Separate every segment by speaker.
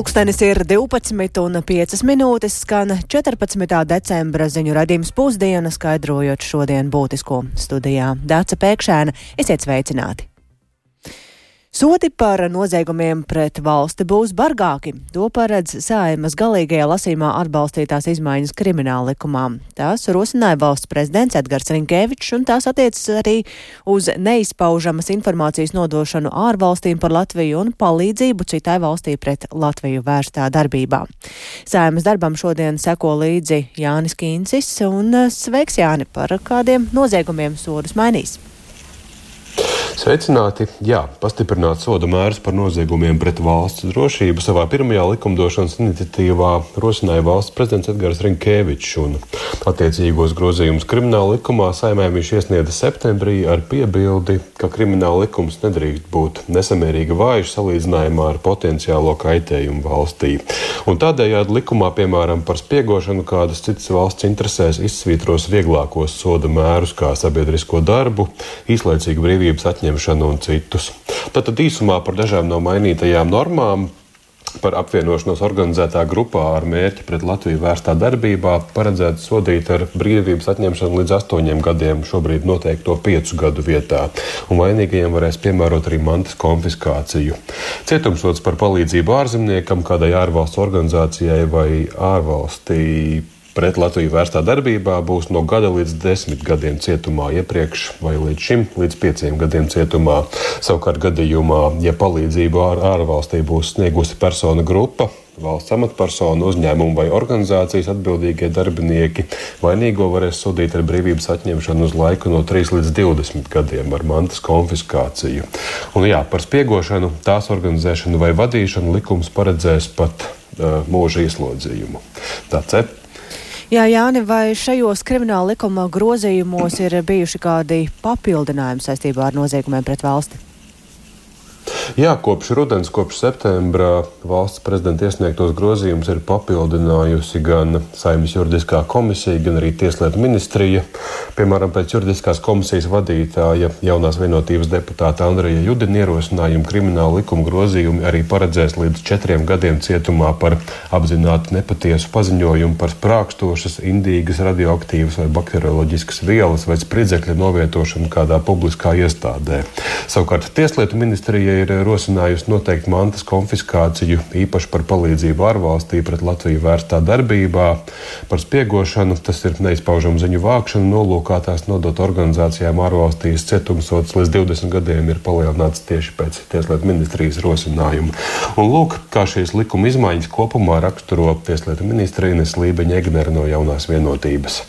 Speaker 1: Pulkstenis ir 12 un 5 minūtes, skan 14. decembra ziņu radījums pusdiena, skaidrojot šodien būtisko studijā. Dāca Pēkšēna, esiet sveicināti! Sodi par noziegumiem pret valsti būs bargāki. To paredz saimas galīgajā lasīmā atbalstītās izmaiņas krimināla likumā. Tās rosināja valsts prezidents Edgars Rinkēvičs, un tās attiecas arī uz neizpaužamas informācijas nodošanu ārvalstīm par Latviju un palīdzību citai valstī pret Latviju vērstā darbībā. Saimas darbam šodien seko līdzi Jānis Kīncis, un sveiks Jāni par kādiem noziegumiem sodus mainīs.
Speaker 2: Sveicināti! Jā, pastiprināt soda mērus par noziegumiem pret valsts drošību savā pirmajā likumdošanas iniciatīvā rosināja valsts prezidents Edgars Rinkēvičs un attiecīgos grozījumus krimināla likumā saimē viņš iesniedza septembrī ar piebildi, ka krimināla likums nedrīkst būt nesamērīgi vājš salīdzinājumā ar potenciālo kaitējumu valstī. Un tādējādi likumā, piemēram, par spiegošanu kādas citas valsts interesēs izsvītros vieglākos soda mērus kā sabiedrisko darbu, īslaicīgu brīvības atņemšanu atņemšanu un citus. Tātad īsumā par dažām no mainītajām normām. Par apvienošanos organizētā grupā ar mērķi pret Latviju vērstā darbībā paredzēts sodīt ar brīvības atņemšanu līdz astoņiem gadiem, šobrīd noteikto piecu gadu vietā, un vainīgajiem varēs piemērot arī mantas konfiskāciju. Cietumsots par palīdzību ārzemniekam, kādai ārvalstu organizācijai vai ārvalstī pret Latviju vērstā darbībā būs no gada līdz desmit gadiem cietumā, iepriekš vai līdz šim līdz pieciem gadiem cietumā. Savukārt gadījumā, ja palīdzību ār, ārvalstī būs sniegusi persona grupa, valsts amatpersonu, uzņēmumu vai organizācijas atbildīgie darbinieki vainīgo varēs sodīt ar brīvības atņemšanu uz laiku no 3 līdz 20 gadiem ar mantas konfiskāciju. Un jā, par spiegošanu, tās organizēšanu vai vadīšanu likums paredzēs pat uh, mūža ieslodzījumu. Tāds ir.
Speaker 1: Jā, Jāni, vai šajos krimināla likuma grozījumos ir bijuši kādi papildinājumi saistībā ar noziegumiem pret valsti?
Speaker 2: Jā, kopš rudens, kopš septembra valsts prezidenta iesniegtos grozījumus ir papildinājusi gan Saimnes juridiskā komisija, gan arī Tieslietu ministrija. Piemēram, pēc juridiskās komisijas vadītāja jaunās vienotības deputāta Andreja Judina ierosinājuma krimināla likuma grozījumi arī paredzēs līdz četriem gadiem cietumā par apzināti nepatiesu paziņojumu par sprākstošas, indīgas, radioaktīvas vai bakterioloģiskas vielas vai spridzekļa novietošanu kādā publiskā iestādē. Savukārt Tieslietu ministrija ir rosinājusi noteikt mantas konfiskāciju, īpaši par palīdzību ārvalstī pret Latviju vērstā darbībā, par spiegošanu, tas ir neizpaužama ziņu vākšana, nolūkā tās nodot organizācijām ārvalstīs cietumsots līdz 20 gadiem ir palielināts tieši pēc Tieslietu ministrijas rosinājuma. Un lūk, kā šīs likuma izmaiņas kopumā raksturo Tieslietu ministrija Ines Lībeņa Egnera no jaunās vienotības.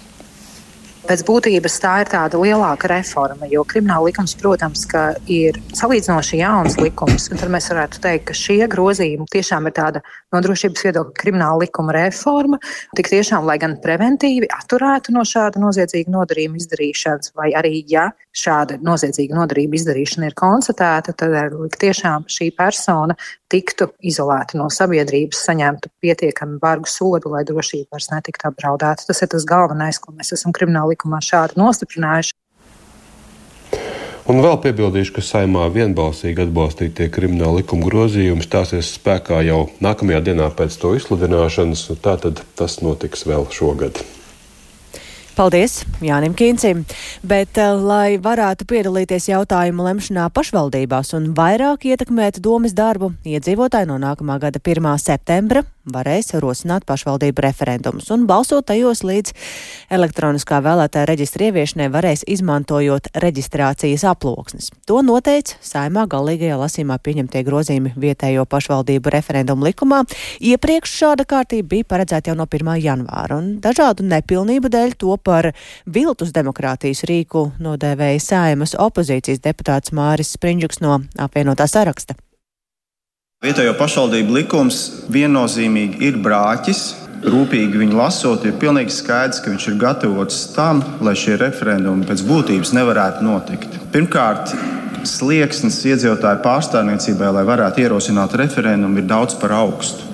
Speaker 3: Pēc būtības tā ir tāda lielāka reforma, jo krimināla likums, protams, ir salīdzinoši jauns likums. Tad mēs varētu teikt, ka šie grozījumi tiešām ir tāda no drošības viedokļa krimināla likuma reforma. Tik tiešām, lai gan preventīvi atturētu no šāda noziedzīga nodarījuma izdarīšanas, vai arī, ja šāda noziedzīga nodarījuma izdarīšana ir konstatēta, tad tiešām šī persona tiktu izolēta no sabiedrības, saņemtu pietiekami bargu sodu, lai drošība vairs netiktu apdraudēta. Tas ir tas galvenais, ko mēs esam krimināla likumā šādi nostiprinājuši.
Speaker 2: Un vēl piebildīšu, ka saimā vienbalsīgi atbalstītie krimināla likuma grozījumi stāsies spēkā jau nākamajā dienā pēc to izsludināšanas, tātad tas notiks vēl šogad.
Speaker 1: Paldies Jānim Kīncim, bet, eh, lai varētu piedalīties jautājumu lemšanā pašvaldībās un vairāk ietekmēt domas darbu, iedzīvotāji no nākamā gada 1. septembra varēs rosināt pašvaldību referendumus un balsot tajos līdz elektroniskā vēlētāja reģistra ieviešanai varēs izmantojot reģistrācijas aploksnes. To noteica saimā galīgajā lasīmā pieņemtie grozījumi vietējo pašvaldību referendumu likumā. Iepriekš šāda kārtība bija paredzēta jau no 1. janvāra, un dažādu nepilnību dēļ to par viltus demokrātijas rīku nodēvēja saimas opozīcijas deputāts Māris Sprindžuks no apvienotā saraksta.
Speaker 4: Vietējo pašvaldību likums viennozīmīgi ir brāķis. Rūpīgi viņu lasot, ir pilnīgi skaidrs, ka viņš ir gatavots tam, lai šie referendumi pēc būtības nevarētu notikt. Pirmkārt, slieksnis iedzīvotāju pārstāvniecībai, lai varētu ierosināt referendumu, ir daudz par augstu.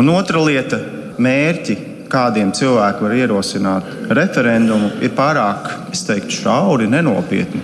Speaker 4: Un otra lieta - mērķi, kādiem cilvēki var ierosināt referendumu, ir pārāk, es teiktu, šauri, nenopietni.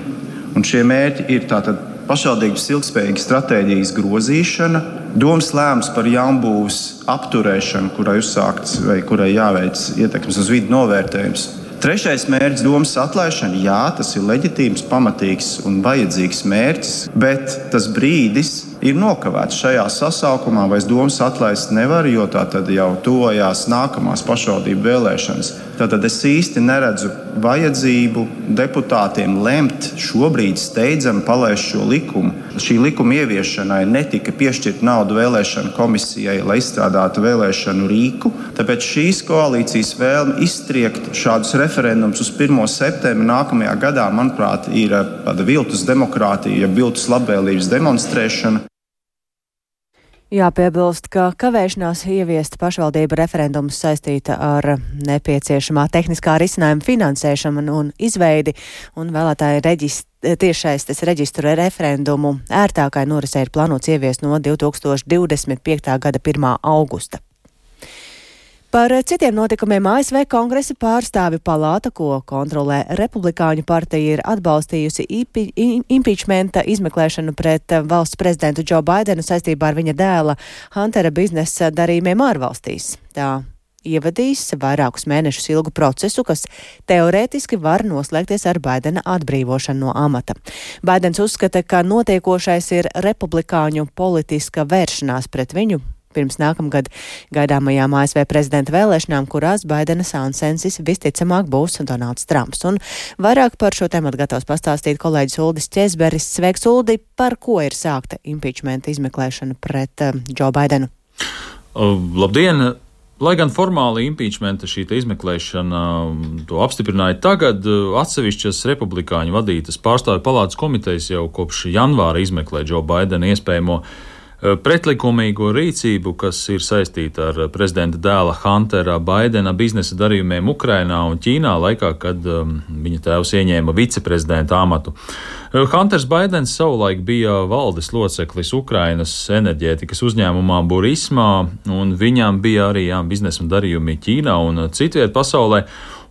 Speaker 4: Un šie mērķi ir tātad pašvaldības ilgspējīgas stratēģijas grozīšana, domas lēmums par jaunbūves apturēšanu, kurai uzsākts vai kurai jāveic ietekmes uz vidi novērtējums. Trešais mērķis, domas atlaišana, jā, tas ir leģitīvs, pamatīgs un vajadzīgs mērķis, bet tas brīdis ir nokavēts šajā sasaukumā, vai domas atlaist nevaru, jo tā tad jau tuvojās nākamās pašvaldību vēlēšanas. Tātad es īsti neredzu vajadzību deputātiem lemt šobrīd steidzami palaist šo likumu. Šī likuma ieviešanai netika piešķirta nauda vēlēšanu komisijai, lai izstrādātu vēlēšanu rīku. Tāpēc šīs koalīcijas vēlme iztriekt šādus referendumus uz 1. septembri nākamajā gadā, manuprāt, ir tāda viltus demokrātija, ja viltus labvēlības demonstrēšana.
Speaker 1: Jāpiebilst, ka kavēšanās ieviest pašvaldību referendumus saistīta ar nepieciešamā tehniskā risinājuma finansēšanu un izveidi, un vēlētāju reģist tiešais tas reģistru referendumu ērtākai norisē ir plānots ieviest no 2025. gada 1. augusta. Par citiem notikumiem ASV kongresa pārstāvi palāta, ko kontrolē Republikāņu partija, ir atbalstījusi impeachmenta izmeklēšanu pret valsts prezidentu Džo Baidenu saistībā ar viņa dēla Huntera biznesa darījumiem ārvalstīs. Tā ievadīs vairākus mēnešus ilgu procesu, kas teorētiski var noslēgties ar Baidena atbrīvošanu no amata. Baidens uzskata, ka notiekošais ir republikāņu politiska vēršanās pret viņu pirms nākamgad gaidāmajām ASV prezidenta vēlēšanām, kurās Baidena Sansensis visticamāk būs Donalds Trumps. Un vairāk par šo tematu gatavs pastāstīt kolēģis Uldis Česberis. Sveiks, Uldi, par ko ir sākta impeachment izmeklēšana pret uh, Joe Baidenu?
Speaker 5: Uh, labdien! Lai gan formāli impeachmenta šī izmeklēšana um, to apstiprināja tagad, uh, atsevišķas republikāņu vadītas pārstāvju palātas komitejas jau kopš janvāra izmeklē Džo Baidena iespējamo pretlikumīgo rīcību, kas ir saistīta ar prezidenta dēla Huntera Baidena biznesa darījumiem Ukrainā un Ķīnā, laikā, kad um, viņa tēvs ieņēma viceprezidenta amatu. Eh, Hunters Baidens savulaik bija valdes loceklis Ukrainas enerģētikas uzņēmumā Burismā, un viņam bija arī jā, biznesa darījumi Ķīnā un citviet pasaulē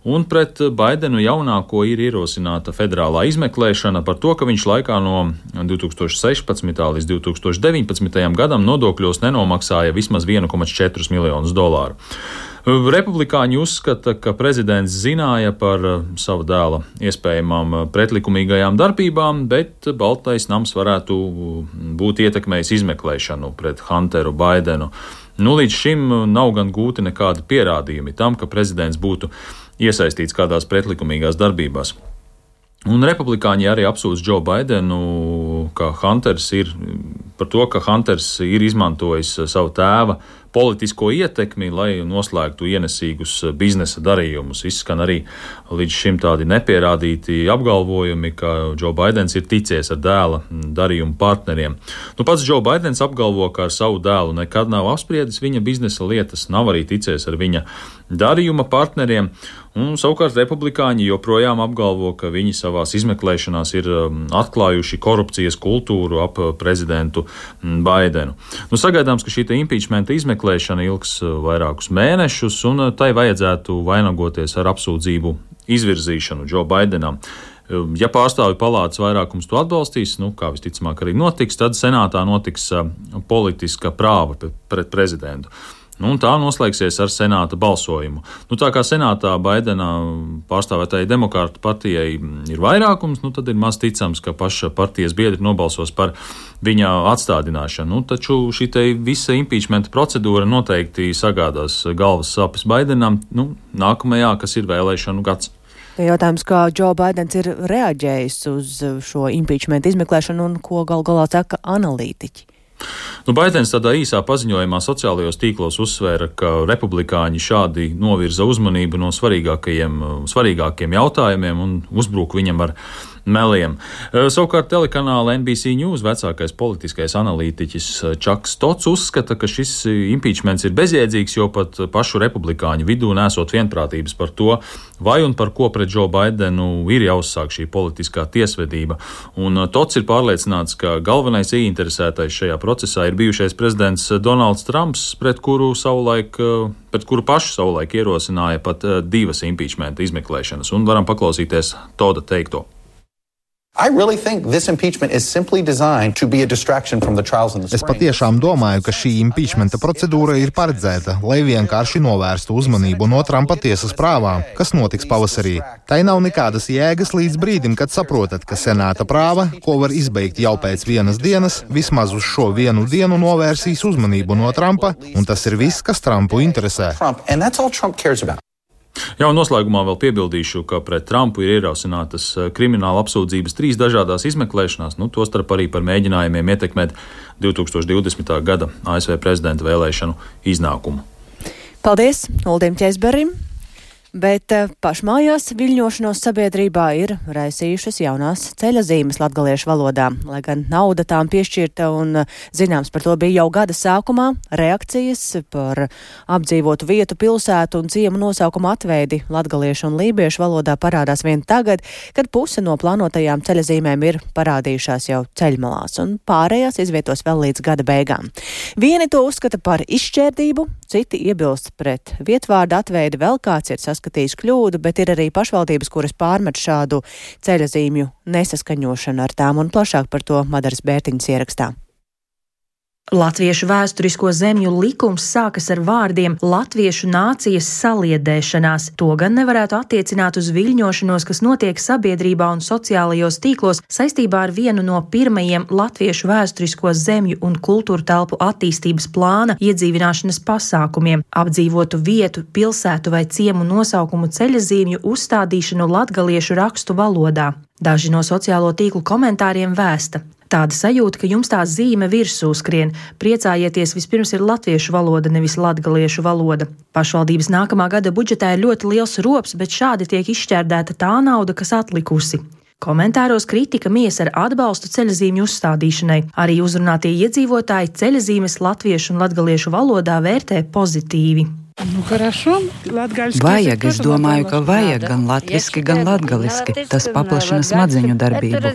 Speaker 5: un pret Baidenu jaunāko ir ierosināta federālā izmeklēšana par to, ka viņš laikā no 2016. līdz 2019. gadam nodokļos nenomaksāja vismaz 1,4 miljonus dolāru. Republikāņi uzskata, ka prezidents zināja par savu dēla iespējamām pretlikumīgajām darbībām, bet Baltais nams varētu būt ietekmējis izmeklēšanu pret Hunteru Baidenu. Nu, līdz šim nav gan gūti nekādi pierādījumi tam, ka prezidents būtu iesaistīts kādās pretlikumīgās darbībās. Un republikāņi arī apsūdz Džo Baidenu, ka Hunters ir par to, ka Hunters ir izmantojis savu tēva politisko ietekmi, lai noslēgtu ienesīgus biznesa darījumus. Izskan arī līdz šim tādi nepierādīti apgalvojumi, ka Džo Baidens ir ticies ar dēla darījumu partneriem. Nu, pats Džo Baidens apgalvo, ka ar savu dēlu nekad nav apspriedis viņa biznesa lietas, nav arī ticies ar viņa darījuma partneriem. Un, savukārt republikāņi joprojām apgalvo, ka viņi savās izmeklēšanās ir um, atklājuši korupcijas kultūru ap prezidentu Baidenu. Nu, sagaidāms, ka šī impeachmenta izmeklēšana ilgs uh, vairākus mēnešus, un uh, tai vajadzētu vainagoties ar apsūdzību izvirzīšanu Džo Baidenam. Um, ja pārstāvju palātas vairākums to atbalstīs, nu, kā visticamāk arī notiks, tad senātā notiks uh, politiska prāva pret prezidentu. Nu, tā noslēgsies ar senāta balsojumu. Nu, tā kā senātā Baidena pārstāvētāji demokrātu partijai ir vairākums, nu, tad ir maz ticams, ka paša partijas biedri nobalsos par viņa atstādināšanu. Nu, taču šī visa impeachmenta procedūra noteikti sagādās galvas sāpes Baidenam nu, nākamajā, kas ir vēlēšanu gads.
Speaker 1: Jautājums, kā Džo Baidens ir reaģējis uz šo impeachment izmeklēšanu un ko gal galā saka analītiķi?
Speaker 5: Nu, Baidens tādā īsā paziņojumā sociālajos tīklos uzsvēra, ka republikāņi šādi novirza uzmanību no svarīgākajiem, svarīgākiem jautājumiem un uzbruk viņam ar meliem. Savukārt telekanāla NBC News vecākais politiskais analītiķis Čaks Tots uzskata, ka šis impeachments ir bezjēdzīgs, jo pat pašu republikāņu vidū nesot vienprātības par to, vai un par ko pret Džo Baidenu ir jāuzsāk šī politiskā tiesvedība. Un Tots ir pārliecināts, ka galvenais ieinteresētais šajā procesā ir bijušais prezidents Donalds Trumps, pret kuru savulaik, pret kuru pašu savulaik ierosināja pat divas impeachmenta izmeklēšanas. Un varam paklausīties Toda teikto.
Speaker 6: Really es patiešām domāju, ka šī impeachmenta procedūra ir paredzēta, lai vienkārši novērstu uzmanību no Trumpa tiesas prāvām, kas notiks pavasarī. Tai nav nekādas jēgas līdz brīdim, kad saprotat, ka senāta prāva, ko var izbeigt jau pēc vienas dienas, vismaz uz šo vienu dienu novērsīs uzmanību no Trumpa, un tas ir viss, kas Trumpu interesē. Trump,
Speaker 5: Jā, un noslēgumā vēl piebildīšu, ka pret Trumpu ir ierosinātas eh, krimināla apsūdzības trīs dažādās izmeklēšanās, nu, tostarp arī par mēģinājumiem ietekmēt 2020. gada ASV prezidenta vēlēšanu iznākumu.
Speaker 1: Paldies Uldim Česberim! Bet eh, pašmājās viļņošanos sabiedrībā ir raisījušas jaunās ceļa zīmes latgaliešu valodā. Lai gan nauda tām piešķirta un eh, zināms par to bija jau gada sākumā, reakcijas par apdzīvotu vietu, pilsētu un ciemu nosaukumu atveidi latgaliešu un lībiešu valodā parādās vien tagad, kad puse no plānotajām ceļa zīmēm ir parādījušās jau ceļmalās un pārējās izvietos vēl līdz gada beigām. Vieni to uzskata par izšķērdību, citi iebilst pret vietvārdu atveidi, vēl kāds ir saskatījis saskatījis kļūdu, bet ir arī pašvaldības, kuras pārmet šādu ceļazīmju nesaskaņošanu ar tām, un plašāk par to Madaras Bērtiņas ierakstā.
Speaker 7: Latviešu vēsturisko zemju likums sākas ar vārdiem Latviešu nācijas saliedēšanās. To gan nevarētu attiecināt uz viļņošanos, kas notiek sabiedrībā un sociālajos tīklos saistībā ar vienu no pirmajiem latviešu vēsturisko zemju un kultūra telpu attīstības plāna iedzīvināšanas pasākumiem - apdzīvotu vietu, pilsētu vai ciemu nosaukumu ceļazīmju uzstādīšanu latgaliešu rakstu valodā. Daži no sociālo tīklu komentāriem vēsta, Tāda sajūta, ka jums tā zīme virsū skrien. Priecājieties, vispirms ir latviešu valoda, nevis latgaliešu valoda. Pašvaldības nākamā gada budžetā ir ļoti liels rops, bet šādi tiek izšķērdēta tā nauda, kas atlikusi. Komentāros kritika mies ar atbalstu ceļzīmju uzstādīšanai. Arī uzrunātie iedzīvotāji ceļzīmes latviešu un latgaliešu valodā vērtē pozitīvi.
Speaker 8: Nu, vajag, es domāju, ka vajag gan latviešu, gan latgaliski. Tas paplašina smadzeņu darbību.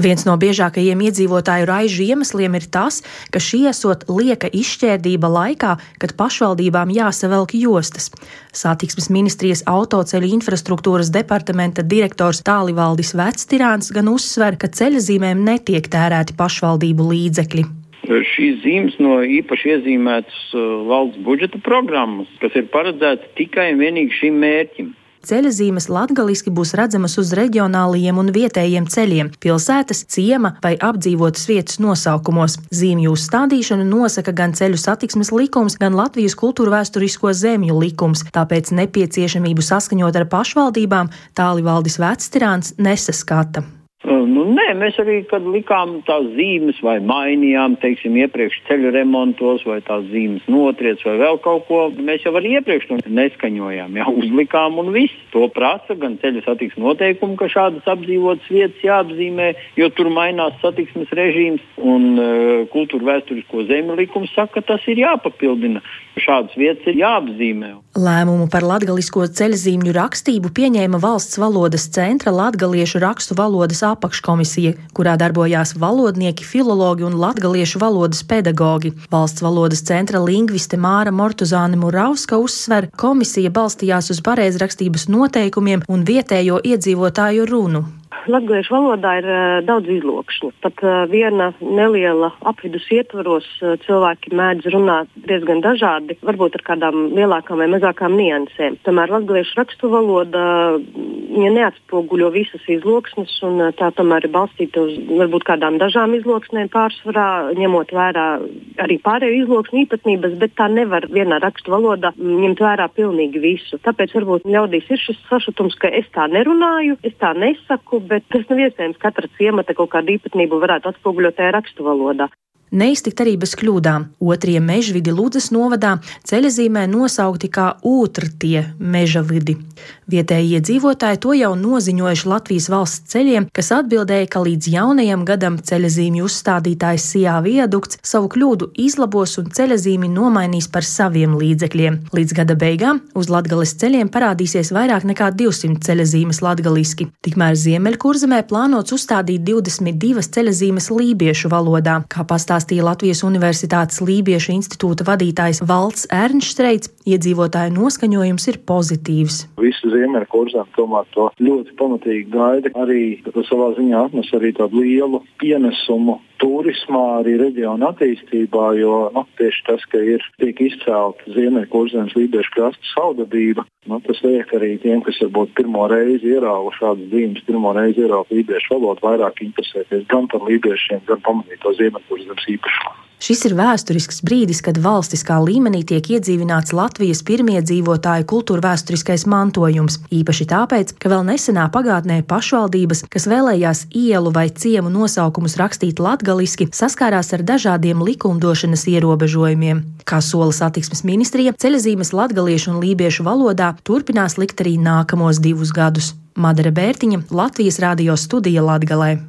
Speaker 7: Viens no biežākajiem iedzīvotāju raižu iemesliem ir tas, ka šī esot lieka izšķērdība laikā, kad pašvaldībām jāsavelk jostas. Satiksmes ministrijas autoceļu infrastruktūras departamenta direktors Tālivaldis Vectirāns gan uzsver, ka ceļazīmēm netiek tērēti pašvaldību līdzekļi
Speaker 9: šīs zīmes no īpaši iezīmētas uh, valsts budžeta programmas, kas ir paredzētas tikai un vienīgi šim mērķim.
Speaker 7: Ceļazīmes latgaliski būs redzamas uz reģionālajiem un vietējiem ceļiem, pilsētas, ciema vai apdzīvotas vietas nosaukumos. Zīmju uzstādīšanu nosaka gan ceļu satiksmes likums, gan Latvijas kultūra vēsturisko zemju likums, tāpēc nepieciešamību saskaņot ar pašvaldībām tālivaldis Vectirāns nesaskata.
Speaker 9: Nu, nē, mēs arī, kad likām tās zīmes vai mainījām, teiksim, iepriekš ceļu remontos vai tās zīmes notriec vai vēl kaut ko, mēs jau arī iepriekš to neskaņojām, jau uzlikām un viss. To prasa gan ceļu satiksmes noteikumi, ka šādas apdzīvotas vietas jāapzīmē, jo tur mainās satiksmes režīms un uh, kultūra vēsturisko zemi likums saka, ka tas ir jāpapildina. Šādas vietas ir jāapzīmē.
Speaker 7: Lēmumu par latgalisko ceļzīmju rakstību pieņēma valsts valodas centra latgaliešu rakstu valodas apakškomisija, kurā darbojās valodnieki, filologi un latgaliešu valodas pedagogi. Valsts valodas centra lingviste Māra Mortuzāne Murauska uzsver, komisija balstījās uz pareizrakstības noteikumiem un vietējo iedzīvotāju runu.
Speaker 10: Latviešu valodā ir uh, daudz izlokšņu. Pat uh, viena neliela apvidus ietvaros uh, cilvēki mēdz runāt diezgan dažādi, varbūt ar kādām lielākām vai mazākām niansēm. Tomēr latviešu rakstu valoda ja neatspoguļo visas izloksnes, un uh, tā tomēr ir balstīta uz varbūt kādām dažām izloksnēm pārsvarā, ņemot vērā arī pārējo izloksņu īpatnības, bet tā nevar vienā rakstu valodā ņemt vērā pilnīgi visu. Tāpēc varbūt ļaudīs ir šis sašutums, ka es tā nerunāju, es tā nesaku, bet tas nav iespējams. Katra ciemata kaut kādu īpatnību varētu atspoguļot tajā rakstu valodā.
Speaker 7: Neiztikt arī bez kļūdām. Otrie mežvidi Lūdzes novadā ceļazīmē nosaukti kā ūtrtie mežavidi. Vietējie iedzīvotāji to jau noziņojuši Latvijas valsts ceļiem, kas atbildēja, ka līdz jaunajam gadam ceļazīmju uzstādītājs Sijā viadukts savu kļūdu izlabos un ceļazīmi nomainīs par saviem līdzekļiem. Līdz gada beigām uz Latgales ceļiem parādīsies vairāk nekā 200 ceļazīmes latgaliski. Tikmēr Ziemeļkurzemē plānots uzstādīt 22 ceļazīmes lībiešu valodā, kā pastāstīja stāstīja Latvijas Universitātes Lībiešu institūta vadītājs Valts Ernšstreits, iedzīvotāju noskaņojums ir pozitīvs.
Speaker 11: Visi ziemeļu kursām tomēr to ļoti pamatīgi gaida. Arī savā ziņā atnes arī tādu lielu pienesumu turismā, arī reģiona attīstībā, jo nu, tieši tas, ka ir tiek izcelta Ziemeļkurzemes lībiešu krasta saudabība, nu, tas liek arī tiem, kas varbūt pirmo reizi ierauga šādas dzīves, pirmo reizi ierauga lībiešu valodu, vairāk interesēties gan par lībiešiem, gan pamanīt to Ziemeļkurzemes īpašumu.
Speaker 7: Šis ir vēsturisks brīdis, kad valstiskā līmenī tiek iedzīvināts Latvijas pirmie dzīvotāju kultūra vēsturiskais mantojums. Īpaši tāpēc, ka vēl nesenā pagātnē pašvaldības, kas vēlējās ielu vai ciemu nosaukumus rakstīt latgaliski, saskārās ar dažādiem likumdošanas ierobežojumiem. Kā sola satiksmes ministrija, ceļazīmes latgaliešu un lībiešu valodā turpinās likt arī nākamos divus gadus. Madara Bērtiņa, Latvijas radio studija Latgalē.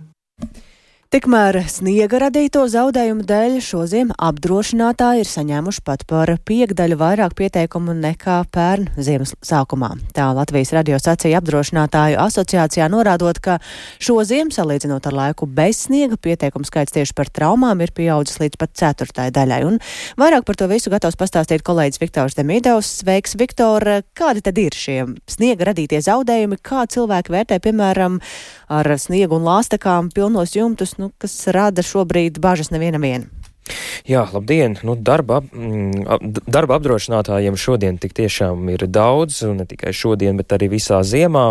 Speaker 1: Tikmēr sniega radīto zaudējumu dēļ šoziem apdrošinātāji ir saņēmuši pat par piekdaļu vairāk pieteikumu nekā pērn ziemas sākumā. Tā Latvijas radio sacīja apdrošinātāju asociācijā norādot, ka šoziem, salīdzinot ar laiku bez sniega, pieteikumu skaits tieši par traumām ir pieaudzis līdz pat ceturtai daļai. Un vairāk par to visu gatavs pastāstīt kolēģis Viktors Demidovs. Sveiks, Viktor! Kādi tad ir šie sniega radītie zaudējumi? Kā cilvēki vērtē, piemēram, ar sniegu un lāstakām pilnos jumtus? Nu, kas rada šobrīd bažas nevienam vienam.
Speaker 12: Jā, labdien! Nu, darba, mm, darba apdrošinātājiem šodien tik tiešām ir daudz, un ne tikai šodien, bet arī visā ziemā.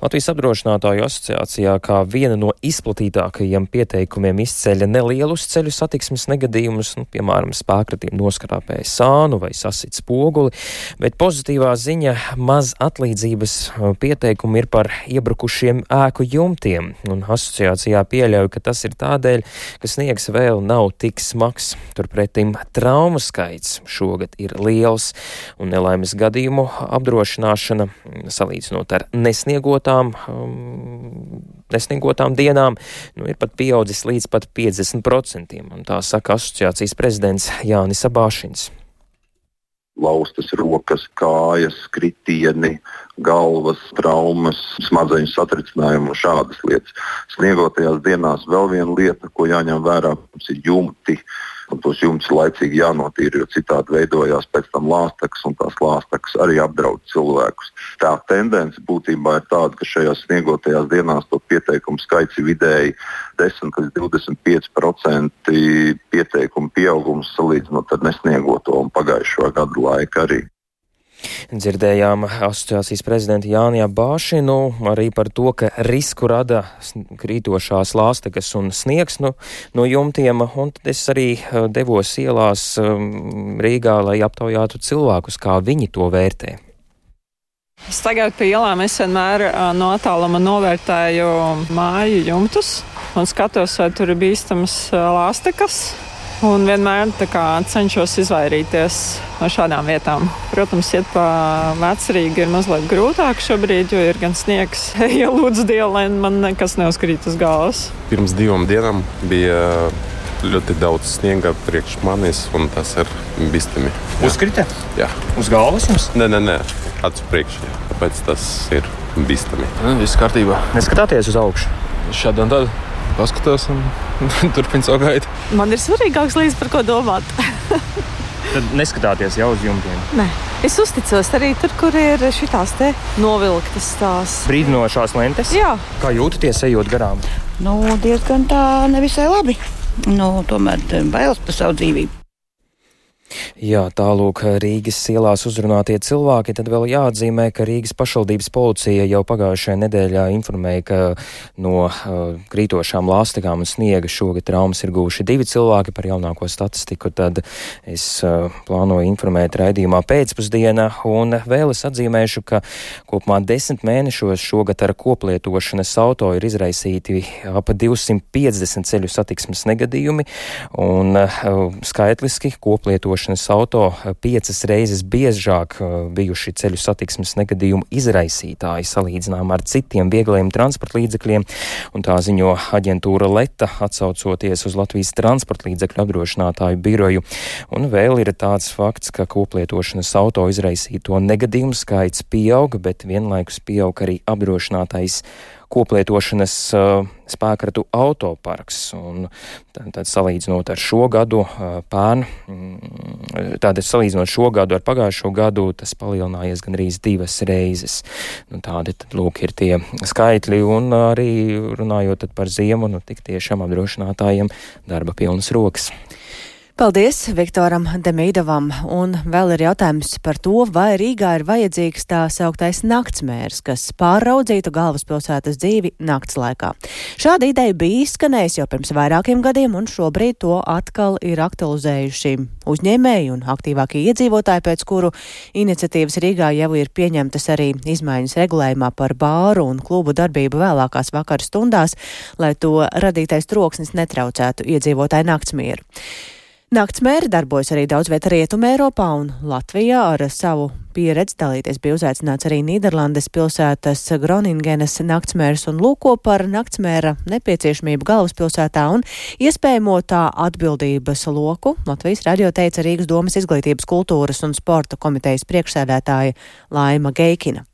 Speaker 12: Latvijas apdrošinātāju asociācijā kā viena no izplatītākajiem pieteikumiem izceļ nelielus ceļu satiksmes negadījumus, nu, piemēram, spēkratiem noskrāpēja sānu vai sasit spoguli, bet pozitīvā ziņa maz atlīdzības pieteikumi ir par iebrukušiem ēku jumtiem, un asociācijā pieļauj, ka tas ir tādēļ, ka sniegs vēl nav tik smags. Turpretim traumu skaits šogad ir liels, un nelaimes gadījumu apdrošināšana, salīdzinot ar nesniegotām, um, nesniegotām dienām, nu, ir pat pieaudzis līdz pat 50%, un tā saka asociācijas prezidents Jānis Abāšins
Speaker 13: laustas rokas, kājas, kritieni, galvas traumas, smadzeņu satricinājumi un šādas lietas. Sniegotajās dienās vēl viena lieta, ko jāņem vērā, ir jumti un tos jumtus laicīgi jānotīra, jo citādi veidojās pēc tam lāstekas, un tās lāstekas arī apdraud cilvēkus. Tā tendence būtībā ir tāda, ka šajās sniegotajās dienās to pieteikumu skaits ir vidēji 10 līdz 25% pieteikumu pieaugums salīdzinot ar nesniegoto un pagājušo gadu laiku arī.
Speaker 12: Dzirdējām asociācijas prezidentu Jānijā Bāšinu arī par to, ka risku rada krītošās lāstekas un sniegs nu, no jumtiem, un tad es arī eh, devos ielās um, Rīgā, lai aptaujātu cilvēkus, kā viņi to vērtē.
Speaker 14: Tagad pie ielām es vienmēr uh, no attāluma novērtēju māju jumtus un skatos, vai tur ir bīstamas lāstekas un vienmēr kā, cenšos izvairīties no šādām vietām. Protams, iet pa vecrīgi ir mazliet grūtāk šobrīd, jo ir gan sniegs, ja lūdzu dievu, lai man nekas neuzkrīt uz galvas.
Speaker 15: Pirms divām dienām bija ļoti daudz sniega priekš manis, un tas ir bīstami.
Speaker 16: Uzkrita?
Speaker 15: Jā.
Speaker 16: Uz galvas jums?
Speaker 15: Nē, nē, nē. acu priekšā. Tāpēc tas ir bīstami.
Speaker 16: Viss kārtībā.
Speaker 12: Neskatāties uz augšu.
Speaker 16: Šādi un tad paskatās un turpina savu gaitu.
Speaker 17: Man ir svarīgāks līdz par ko domāt.
Speaker 16: Tad neskatāties jau uz jumtiem.
Speaker 17: Nē. Es uzticos arī tur, kur ir šīs novilktas tās
Speaker 16: brīdinošās lentes.
Speaker 17: Jā.
Speaker 16: Kā jūtaties, ejot garām?
Speaker 18: Nu, diezgan tā nevisai labi. Nu, tomēr bailes par savu dzīvību.
Speaker 12: Jā, tālūk Rīgas ielās uzrunātie cilvēki. Tad vēl jāatzīmē, ka Rīgas pašvaldības policija jau pagājušajā nedēļā informēja, ka no uh, krītošām lāstikām un sniega šogad traumas ir guvuši divi cilvēki par jaunāko statistiku. Tad es uh, plānoju informēt raidījumā pēcpusdienā. Un vēl es atzīmēšu, ka kopumā desmit mēnešos šogad ar koplietošanas auto ir izraisīti ap 250 ceļu satiksmes negadījumi. Un uh, skaitliski koplietošana braukšanas auto piecas reizes biežāk uh, bijuši ceļu satiksmes negadījumu izraisītāji salīdzinām ar citiem viegliem transporta līdzekļiem, un tā ziņo aģentūra Leta, atsaucoties uz Latvijas transporta līdzekļu apdrošinātāju biroju. Un vēl ir tāds fakts, ka koplietošanas auto izraisīto negadījumu skaits pieauga, bet vienlaikus pieauga arī apdrošinātais koplietošanas spēkratu autoparks. Un, tad salīdzinot ar šo gadu pērn, mm, tātad salīdzinot šo gadu ar pagājušo gadu, tas palielinājies gandrīz divas reizes. Nu, tādi tad lūk ir tie skaitļi un arī runājot par ziemu, nu tik tiešām apdrošinātājiem darba pilnas rokas.
Speaker 1: Paldies Viktoram Demīdovam, un vēl ir jautājums par to, vai Rīgā ir vajadzīgs tā sauktais naktsmērs, kas pārraudzītu galvaspilsētas dzīvi nakts laikā. Šāda ideja bija izskanējusi jau pirms vairākiem gadiem, un šobrīd to atkal ir aktualizējuši uzņēmēji un aktīvākie iedzīvotāji, pēc kuru iniciatīvas Rīgā jau ir pieņemtas arī izmaiņas regulējumā par bāru un klubu darbību vēlākās vakara stundās, lai to radītais troksnis netraucētu iedzīvotāju naktsmieru. Naktsmēri darbojas arī daudz vietā Rietumē Eiropā un Latvijā ar savu pieredzi dalīties bija uzaicināts arī Nīderlandes pilsētas Groningenes naktsmērs un lūko par naktsmēra nepieciešamību galvaspilsētā un iespējamo tā atbildības loku. Latvijas radio teica Rīgas domas izglītības kultūras un sporta komitejas priekšsēdētāja Laima Geikina.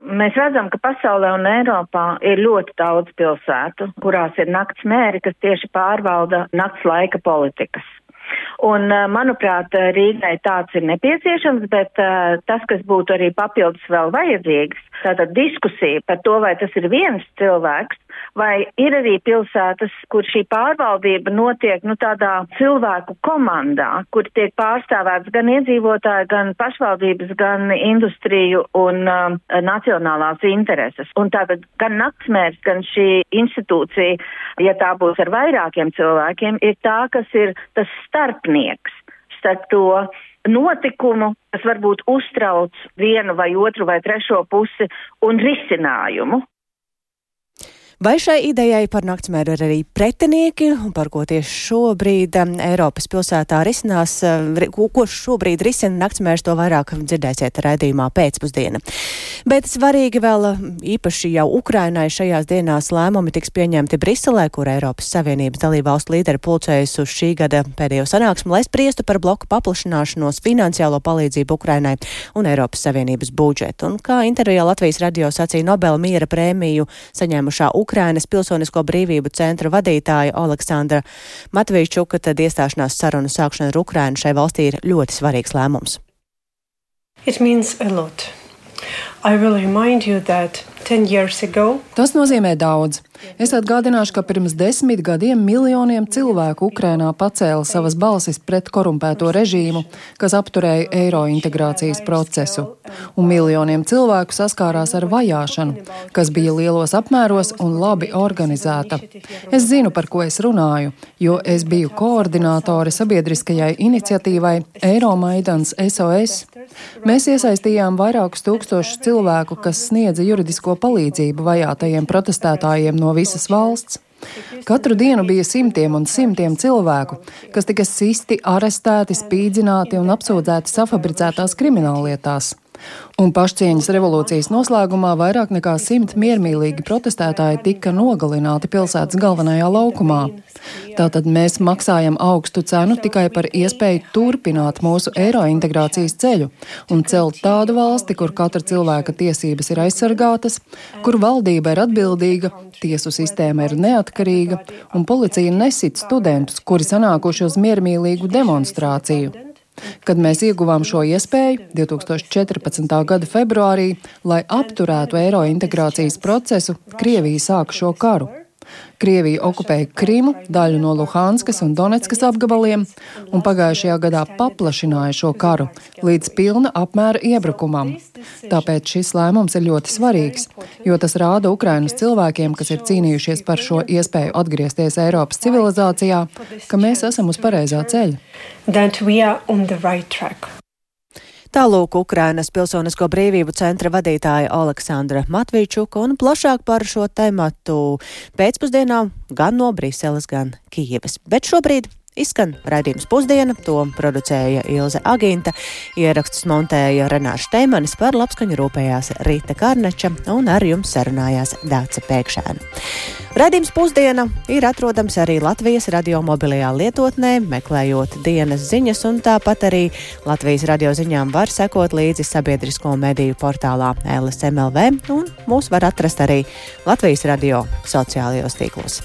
Speaker 19: Mēs redzam, ka pasaulē un Eiropā ir ļoti daudz pilsētu, kurās ir nakts mēri, kas tieši pārvalda nakts laika politikas. Un, eh, manuprāt, Rīgai tāds ir nepieciešams, bet uh, tas, kas būtu arī papildus vēl vajadzīgs, tātad diskusija par to, vai tas ir viens cilvēks, vai ir arī pilsētas, kur šī pārvaldība notiek nu, tādā cilvēku komandā, kur tiek pārstāvēts gan iedzīvotāji, gan pašvaldības, gan industriju un um, nacionālās intereses. Un tātad gan naktsmērs, gan šī institūcija, ja tā būs ar vairākiem cilvēkiem, ir tā, kas ir tas starpnieks starp to notikumu, kas varbūt uztrauc vienu vai otru vai trešo pusi un risinājumu.
Speaker 1: Vai šai idejai par naktsmēru ir arī pretinieki, par ko tieši šobrīd um, Eiropas pilsētā risinās, uh, ko, šobrīd risina naktsmērs, to vairāk dzirdēsiet raidījumā pēcpusdiena. Bet svarīgi vēl uh, īpaši jau Ukrainai šajās dienās lēmumi tiks pieņemti Briselē, kur Eiropas Savienības dalībvalstu līderi pulcējas uz šī gada pēdējo sanāksmu, lai spriestu par bloku paplašināšanos, finansiālo palīdzību Ukrainai un Eiropas Savienības budžetu. Un kā intervijā Latvijas radio sacīja Nobel miera prēmiju saņēmušā Ukraina, Ukrainas Pilsonisko brīvību centra vadītāja Aleksandra Matvīčuka, tad iestāšanās sarunu sākšana ar Ukrainu šai valstī ir ļoti svarīgs lēmums.
Speaker 20: It means a lot. I will remind you that 10 years ago.
Speaker 21: Tas nozīmē daudz. Es atgādināšu, ka pirms desmit gadiem miljoniem cilvēku Ukrainā pacēla savas balsis pret korumpēto režīmu, kas apturēja eiro integrācijas procesu, un miljoniem cilvēku saskārās ar vajāšanu, kas bija lielos apmēros un labi organizēta. Es zinu, par ko es runāju, jo es biju koordinātore sabiedriskajai iniciatīvai Eiromaidans SOS. Mēs iesaistījām vairākus tūkstošus cilvēku, kas sniedza juridisko palīdzību vajātajiem protestētājiem no visas valsts. Katru dienu bija simtiem un simtiem cilvēku, kas tika sisti, arestēti, spīdzināti un apsūdzēti safabricētās krimināllietās. Un pašcieņas revolūcijas noslēgumā vairāk nekā simt miermīlīgi protestētāji tika nogalināti pilsētas galvenajā laukumā. Tātad mēs maksājam augstu cenu tikai par iespēju turpināt mūsu eiro integrācijas ceļu un celt tādu valsti, kur katra cilvēka tiesības ir aizsargātas, kur valdība ir atbildīga, tiesu sistēma ir neatkarīga un policija nesit studentus, kuri sanākuši uz miermīlīgu demonstrāciju. Kad mēs ieguvām šo iespēju 2014. gada februārī, lai apturētu eiro integrācijas procesu, Krievija sāka šo karu. Krievija okupēja Krimu, daļu no Luhanskas un Donetskas apgabaliem, un pagājušajā gadā paplašināja šo karu līdz pilna apmēra iebrukumam. Tāpēc šis lēmums ir ļoti svarīgs, jo tas rāda Ukrainas cilvēkiem, kas ir cīnījušies par šo iespēju atgriezties Eiropas civilizācijā, ka mēs esam uz pareizā ceļa.
Speaker 1: Tālūk Ukrainas Pilsonisko brīvību centra vadītāja Aleksandra Matvīčuka un plašāk par šo tematu pēcpusdienā gan no Briseles, gan Kijevas. Bet šobrīd Izskan raidījums pusdiena, to producēja Ilze Aginta, ierakstus montēja Renāša Steimanis par labskaņu rūpējās Rīta Karneča un ar jums sarunājās Dāca Pēkšēna. Radījums pusdiena ir atrodams arī Latvijas radio mobilajā lietotnē, meklējot dienas ziņas, un tāpat arī Latvijas radio ziņām var sekot līdzi sabiedrisko mediju portālā LSMLV, un mūs var atrast arī Latvijas radio sociālajos tīklos.